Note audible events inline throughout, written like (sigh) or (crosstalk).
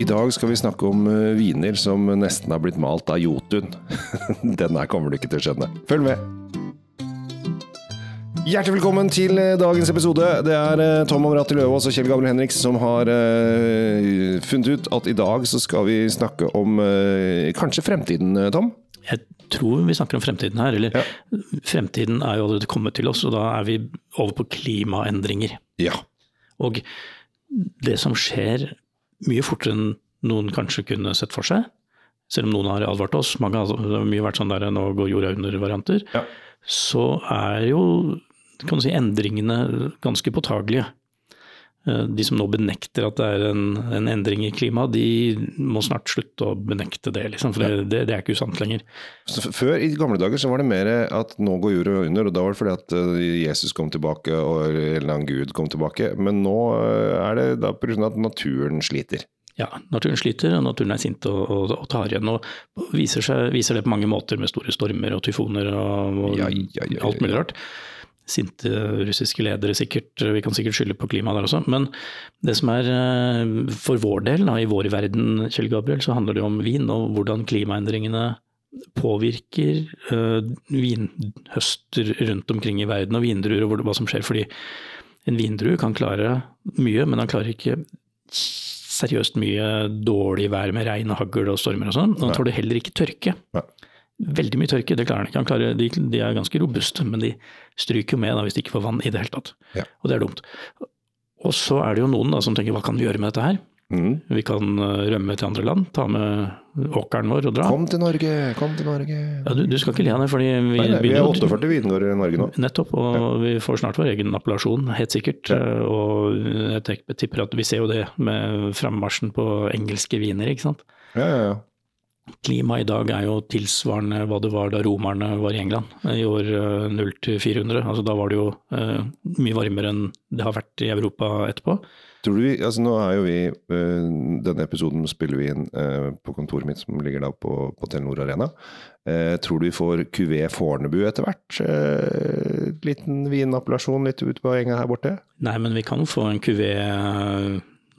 I dag skal vi snakke om eh, viner som nesten har blitt malt av Jotun. (laughs) Den her kommer du ikke til å skjønne. Følg med! Hjertelig velkommen til eh, dagens episode. Det er eh, Tom Amrati Løvaas og Kjell Gabriel Henriks som har funnet ut at i dag så skal vi snakke om kanskje fremtiden, Tom? Jeg tror vi snakker om fremtiden her. Eller fremtiden er jo allerede kommet til oss, og da er vi over på klimaendringer. Ja. Og det som skjer mye fortere enn noen kanskje kunne sett for seg, selv om noen har advart oss, mange har, mye vært sånn der nå går jorda under-varianter, Ja. så er jo kan du si, endringene ganske påtagelige. Eh, De som nå benekter at det er en, en endring i klimaet, de må snart slutte å benekte det, liksom, for det, det, det er ikke usant lenger. Før, i gamle dager, så var det mer at nå går jorda under, og da var det fordi at eh, Jesus kom tilbake, og en eller annen gud kom tilbake. Men nå eh, er det da pga. at naturen sliter. Ja, naturen sliter, og naturen er sint og, og, og tar igjen. Og viser, seg, viser det på mange måter med store stormer og tyfoner og, og Ja, ja, ja, ja, alt mulig rart. Sinte russiske ledere sikkert, vi kan sikkert skylde på klimaet der også. Men det som er eh, for vår del, da, i vår verden, Kjell Gabriel, så handler det om vin og hvordan klimaendringene påvirker uh, vinhøster rundt omkring i verden og vindruer og hva som skjer. Fordi en vindrue kan klare mye, men han klarer ikke seriøst mye dårlig vær med regn og hagl og stormer og sånn. Og han tåler heller ikke tørke. Nei. Veldig mye tørke, det klarer han ikke. Han klarer, de, de er ganske robuste, men de stryker jo med da, hvis de ikke får vann i det hele tatt. Ja. Og det er dumt. Og så er det jo noen da, som tenker hva kan vi gjøre med dette her? Mm. Vi kan eh, rømme til andre land, ta med åkeren vår og dra. Kom til Norge, kom til Norge. Ja, du, du skal ikke le av det, fordi vi, Nei, nei, vi er 48 vingårder i Norge nå. Nettopp, og vi får snart vår egen appellasjon, helt sikkert. Ja. Og jeg tipper at vi ser jo det med frammarsjen på engelske viner, ikke sant. Ja, ja, ja. Klimaet i dag er jo tilsvarende hva det var da romerne var i England, i år eh, 0 til 400. Altså da var det jo uh, mye varmere enn det har vært i Europa etterpå. Tror du vi, altså nå er jo vi, uh, Denne episoden spiller vi inn uh, på kontoret mitt som ligger da på, på Telenor Arena. Eh, tror du vi får QV Fornebu etter hvert? Eh, liten vinappellasjon litt ut på enga her borte? Nei, men vi kan få en kuvé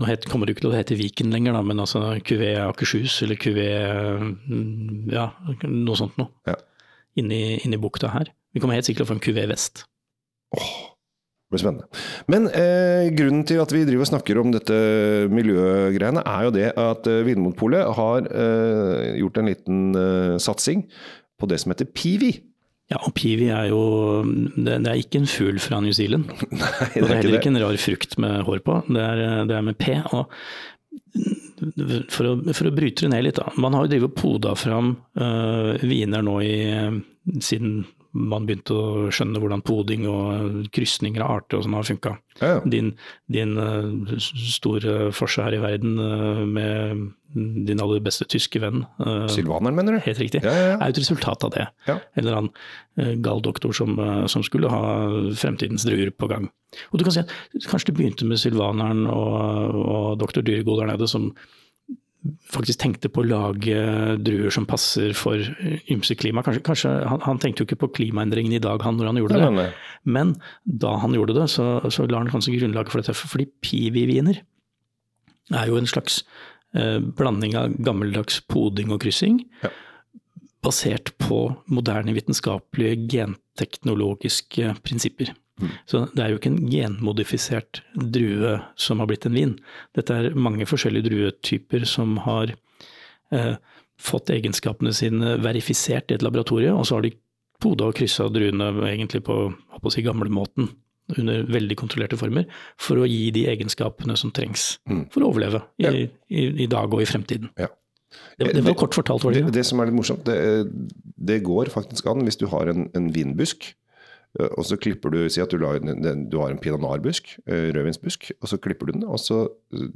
Nå het, kommer det jo ikke til å hete Viken lenger, da, men altså QV Akershus eller kuvé mm, Ja, noe sånt noe. Ja. Inni, inni bukta her. Vi kommer helt sikkert til å få en QV Vest. Det blir spennende. Men eh, grunnen til at vi driver og snakker om dette miljøgreiene, er jo det at eh, Vinmonopolet har eh, gjort en liten eh, satsing på det som heter Piwi. Ja, og piwi er jo det, det er ikke en fugl fra New Zealand. (laughs) Nei, Og det er heller ikke en rar frukt med hår på. Det er, det er med P. Og for å, for å bryte det ned litt, da. Man har jo drevet og poda fram uh, viner nå i, siden man begynte å skjønne hvordan poding og krysninger av arter og sånn har funka. Ja, ja. Din, din uh, store forse her i verden uh, med din aller beste tyske venn, uh, Sylvaneren, mener du? helt riktig, Ja, er et resultat av det. En eller annen gal doktor som, som skulle ha fremtidens druer på gang. Og du kan si at Kanskje det begynte med sylvaneren og, og doktor Dyregod der nede, som faktisk tenkte på å lage druer som passer for eh, ymse klima. Kanskje, kanskje han, han tenkte jo ikke på klimaendringene i dag han, når han gjorde det, nei, nei. men da han gjorde det, så, så la han kanskje grunnlaget for dette. Fordi piwi-viner er jo en slags eh, blanding av gammeldags poding og kryssing, Ja. basert på moderne vitenskapelige genteknologiske prinsipper. Mm. Så det er jo ikke en genmodifisert drue som har blitt en vin. Dette er mange forskjellige druetyper som har eh, fått egenskapene sine verifisert i et laboratorie, og så har de poda og kryssa druene egentlig på, på å si, gamlemåten, under veldig kontrollerte former, for å gi de egenskapene som trengs Mm. for å overleve i, Ja. i, i dag og i fremtiden. Ja. Det, det var kort fortalt, var det Det, ikke? det som er litt morsomt, det, det går faktisk an hvis du har en, en vinbusk, eh, og så klipper du, si at du, lar, du har en pinot noir-busk, eh, rødvinsbusk, og så klipper du den, og så eh,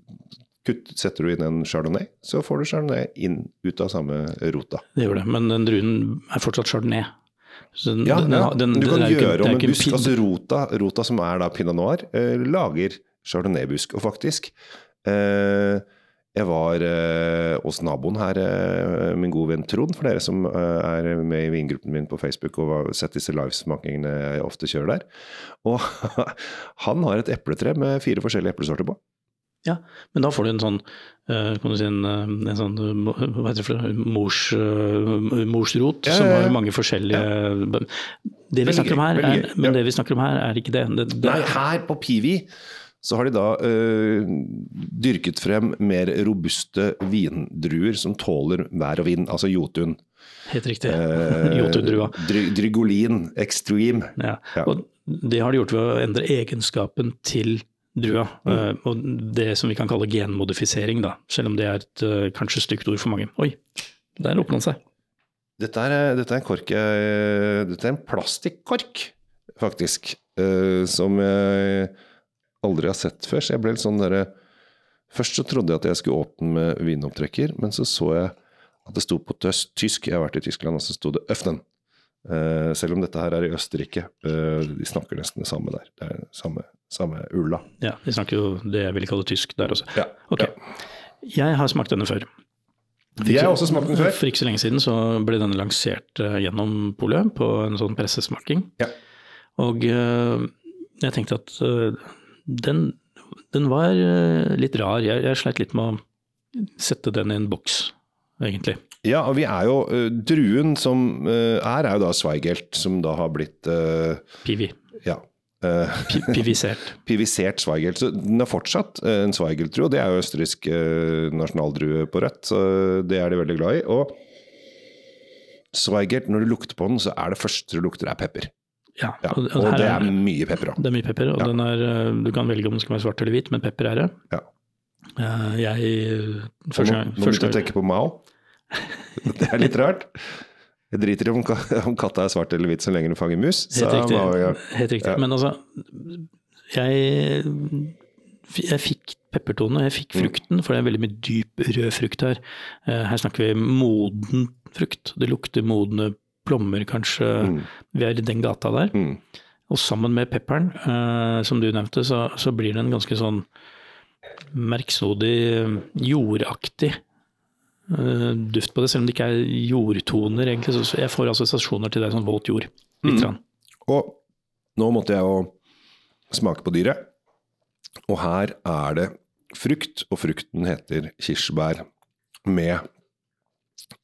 kutt, setter du inn en chardonnay, så får du chardonnay inn ut av samme rota. Det gjør det, men den druen er fortsatt chardonnay. Så den, Ja, den, den, du kan gjøre ikke- om en busk, pin- altså rota, rota som er da pinot noir, eh, lager chardonnay-busk. Og faktisk, eh, jeg var eh, hos naboen her, eh, min gode venn Trond, for dere som eh, er med i vingruppen min på Facebook og har sett disse livesmakingene jeg ofte kjører der. Og (laughs) han har et epletre med fire forskjellige eplesorter på. Ja, men da får du en sånn eh, kan du si en, eh, en sånn hva heter det for mors, eh, morsrot, Ja, ja, som har mange forskjellige Det vi snakker om her, er, men ja. det vi snakker om her, er ikke det. det, det Nei, her på Pivi så har de da øh, dyrket frem mer robuste vindruer som tåler vær og vind, altså Jotun. Helt riktig. Eh, (laughs) Jotundrua. Dry, Drygolin Extreme. Ja. Ja. Og det har de gjort ved å endre egenskapen til drua. Mm. eh, Og det som vi kan kalle genmodifisering, da. Selv om det er et eh, kanskje stygt ord for mange. Oi, der åpna den seg. Dette er, dette er en kork Dette er en plastikkork, faktisk. øh, som jeg aldri har sett før. Så jeg ble litt sånn derre Først så trodde jeg at jeg skulle åpne med vinopptrekker, men så så jeg at det sto på tysk. Jeg har vært i Tyskland, og så sto det 'Øfnen'. Uh, selv om dette her er i Østerrike. Uh, de snakker nesten det samme der. Det er samme, samme ulla. Ja, de snakker jo det jeg ville kalle tysk der også. Ja. Ok. Jeg har smakt denne før. Jeg har også smakt den før. For ikke så lenge siden så ble denne lansert eh, gjennom polet på en sånn pressesmaking. Ja. Og eh, jeg tenkte at eh, den, den var eh, litt rar. Jeg, jeg sleit litt med å sette den i en boks, egentlig. Ja, og vi er jo uh, Druen som uh, er, er jo da Zweigelt, som da har blitt uh, Pivi. Ja. Uh, Pivisert. pivisert Zweigelt. Så den er fortsatt en Zweigelt-drue, og det er jo østerriksk nasjonaldrue på rødt, så det er de veldig glad i. Og Zweigelt, når du lukter på den, så er det første du lukter, er pepper. Ja, Ja, og, og det er mye pepper òg. Det er mye pepper, og Ja. den er, eh, du kan velge om den skal være svart eller hvit, men pepper er det. Ja. Eh, Jeg Nå, gang, nå begynte første jeg å tenke på Mao. (laughs) Det er litt rart. Jeg driter i om, om katta er svart eller hvit så lenge du fanger mus. Helt riktig. Jeg. Helt riktig. Men altså, jeg, jeg fikk peppertone, jeg fikk Mm. frukten, for det er veldig mye dyp rød frukt her. Eh, Her snakker vi moden frukt. Det lukter modne plommer, kanskje. Mm. Vi er i den gata der. Mm. Og sammen med pepperen, eh, som du nevnte, så, så blir det en ganske sånn merksnodig, jordaktig eh, duft på det, selv om det ikke er jordtoner, egentlig. Så- jeg får assosiasjoner til det som sånn våt jord. Litt. Mm. Og nå måtte jeg jo smake på dyret. Og her er det frukt, og frukten heter kirsebær med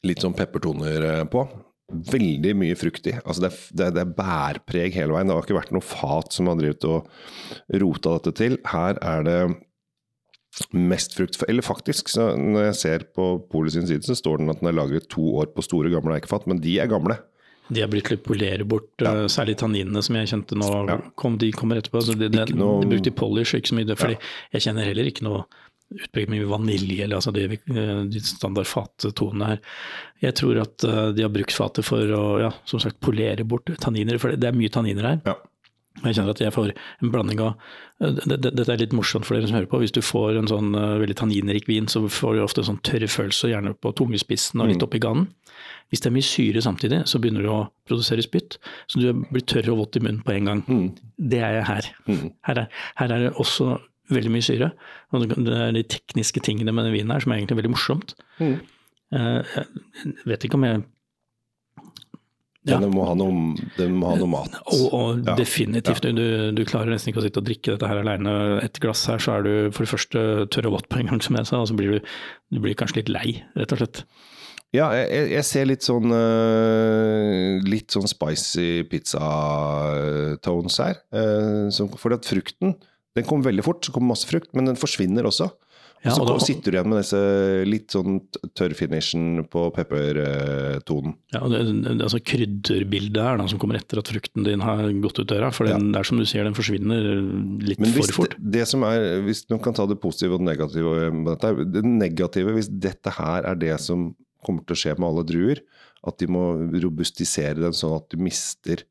litt sånn peppertoner eh, på. Veldig mye frukt i. Altså det, det, det er bærpreg hele veien. Det har ikke vært noe fat som har drevet og rota dette til. Her er det mest frukt. Eller faktisk, så når jeg ser på Polet sin side, så står den at den er lagret to år på store, gamle eikefat. Men de er gamle. De har blitt litt polere bort, Ja. eh, særlig tanninene som jeg kjente nå, Ja. kom, de kommer etterpå. Så de, de, noe- de brukte polish, ikke så mye. fordi Fordi jeg kjenner heller ikke noe utpreget mye vanilje, eller altså det, vi- eh, de standard fattonene her. Jeg tror at eh, de har brukt fatet for å, ja, som sagt, polere bort tanniner, for det, det er mye tanniner her. Ja. Jeg kjenner at jeg får en blanding av eh, det- det- Dette er litt morsomt for dere som hører på. Hvis du får en sånn veldig tanninrik vin, så får du ofte en sånn tørr følelse, gjerne på tungespissen og litt Mm. oppi ganen. Hvis det er mye syre samtidig, så begynner du å produsere spytt. Så du blir tørr og våt i munnen på en gang. Mm. Det er jeg her. Mm. Her er, her er det også veldig mye syre. Og det er de tekniske tingene med den vinen her som er egentlig veldig morsomt. Mm. Eh, Jeg vet ikke om jeg Ja. Den må ha noe, må ha noe mat. Og, og Ja. definitivt. Du, du klarer nesten ikke å sitte og drikke dette her alene. Et glass her, så er du for det første tørr og vått på en gang, som jeg sa, og så blir du, du blir kanskje litt lei, rett og slett. Ja, jeg, jeg- ser litt sånn øh, Litt sånn spicy pizza-tones her. Uh, som, for at frukten den kommer veldig fort, så kommer masse frukt, men den forsvinner også. Og Ja, så og da- sitter du igjen med disse litt sånn tørrfinishen på peppertonen. Ja, det, det, altså krydderbildet her da, som kommer etter at frukten din har gått ut døra. For den, det er som du sier, den forsvinner litt hvis for fort. det, det som er, hvis man kan ta det positive og det negative det negative, hvis dette her er det som kommer til å skje med alle druer, at de må robustisere den sånn at du mister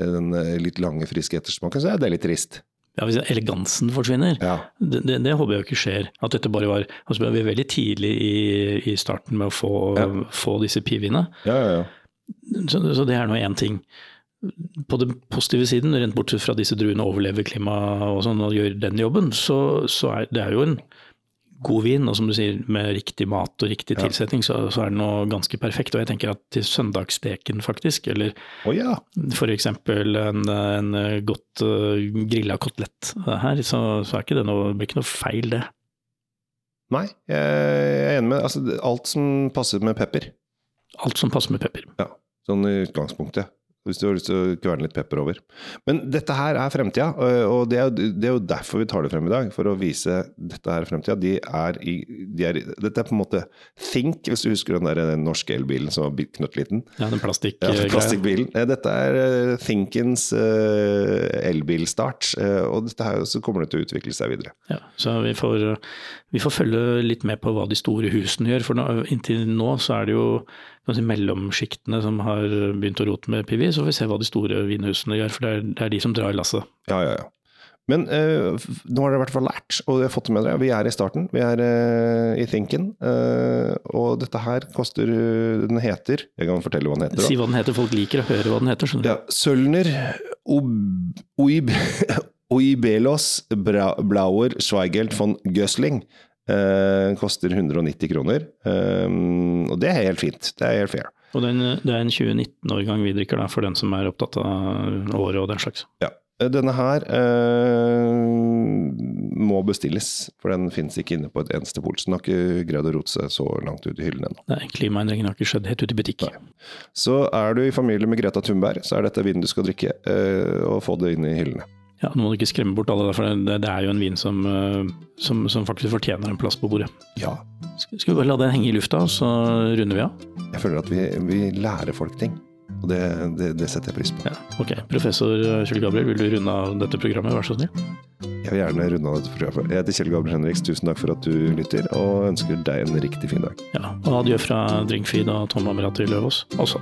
den eh, litt lange, friske ettersmaken, så er det litt trist. Ja, Hvis elegansen forsvinner, Ja. det, det, det håper jeg ikke skjer. At dette bare var altså Vi er veldig tidlig i, i starten med å få, Ja. få disse piviene. Ja, ja, ja. Så, så det er nå én ting. På den positive siden, rent bortsett fra disse druene overlever klima og sånn og gjør den jobben, så, så er det er jo en god vin. Og som du sier, med riktig mat og riktig tilsetning, så, så er det noe ganske perfekt. Og jeg tenker at til søndagssteken, faktisk, eller oh, ja. f.eks. en, en godt uh, grilla kotelett her, så, så er ikke det noe, blir ikke noe feil, det. Nei, jeg er enig med altså, Alt som passer med pepper. Alt som passer med pepper. Ja, sånn i utgangspunktet. Hvis du har lyst til å kverne litt pepper over. Men dette her er fremtida, og det er, det er, jo derfor vi tar det frem i dag. For å vise dette her fremtida. De er i, de er, dette er på en måte Think, hvis du husker den der den norske elbilen som var knøttliten. Ja, den plastikk ja, plastikkbilen. Dette er uh, Thinkens elbilstart. Og dette her så kommer det til å utvikle seg videre. Ja, så vi får, vi får følge litt med på hva de store husene gjør. For nå, inntil nå så er det jo si, mellomsjiktene som har begynt å rote med Så får vi se hva de store vinhusene gjør. For det er, det er de som drar lasset. Ja, ja, ja. Men uh, nå har dere i hvert fall lært, og dere har fått det med dere. Vi er i starten. Vi er uh, i Thinken. Uh, og dette her koster Den heter Jeg kan fortelle hva den heter. Si hva den heter. Folk liker å høre hva den heter. skjønner du. Ja, Sølner Oib, (laughs) Oibelos Blauer Schweigelt von Gösling. Uh, koster 190 kroner. Um, og det er helt fint. Det er helt fair. Og det er en, det er en 2019-årgang vi drikker, da, for den som er opptatt av året og den slags. Ja. Denne her eh, må bestilles, for den finnes ikke inne på et eneste pol. Så den har ikke greid å rote seg så langt ut i hyllene ennå. Nei, klimaendringen har ikke skjedd helt ut i butikk. Nei. Så er du i familie med Greta Thunberg, så er dette vinen du skal drikke, eh, og få det inn i hyllene. Ja, Nå må du ikke skremme bort alle, for det, det er jo en vin som, som, som, faktisk fortjener en plass på bordet. Ja. Skal vi bare la den henge i lufta, så runder vi av? Jeg føler at vi, vi lærer folk ting. Og det, det, det, setter jeg pris på. Ja, ok. Professor Kjell Gabriel, vil du runde av dette programmet, vær så snill? Jeg vil gjerne runde av dette programmet. Jeg heter Kjell Gabriel Henriks, tusen takk for at du lytter, og ønsker deg en riktig fin dag. Ja, og adjø fra Drinkfeed og Tom Amirati Løvaas også.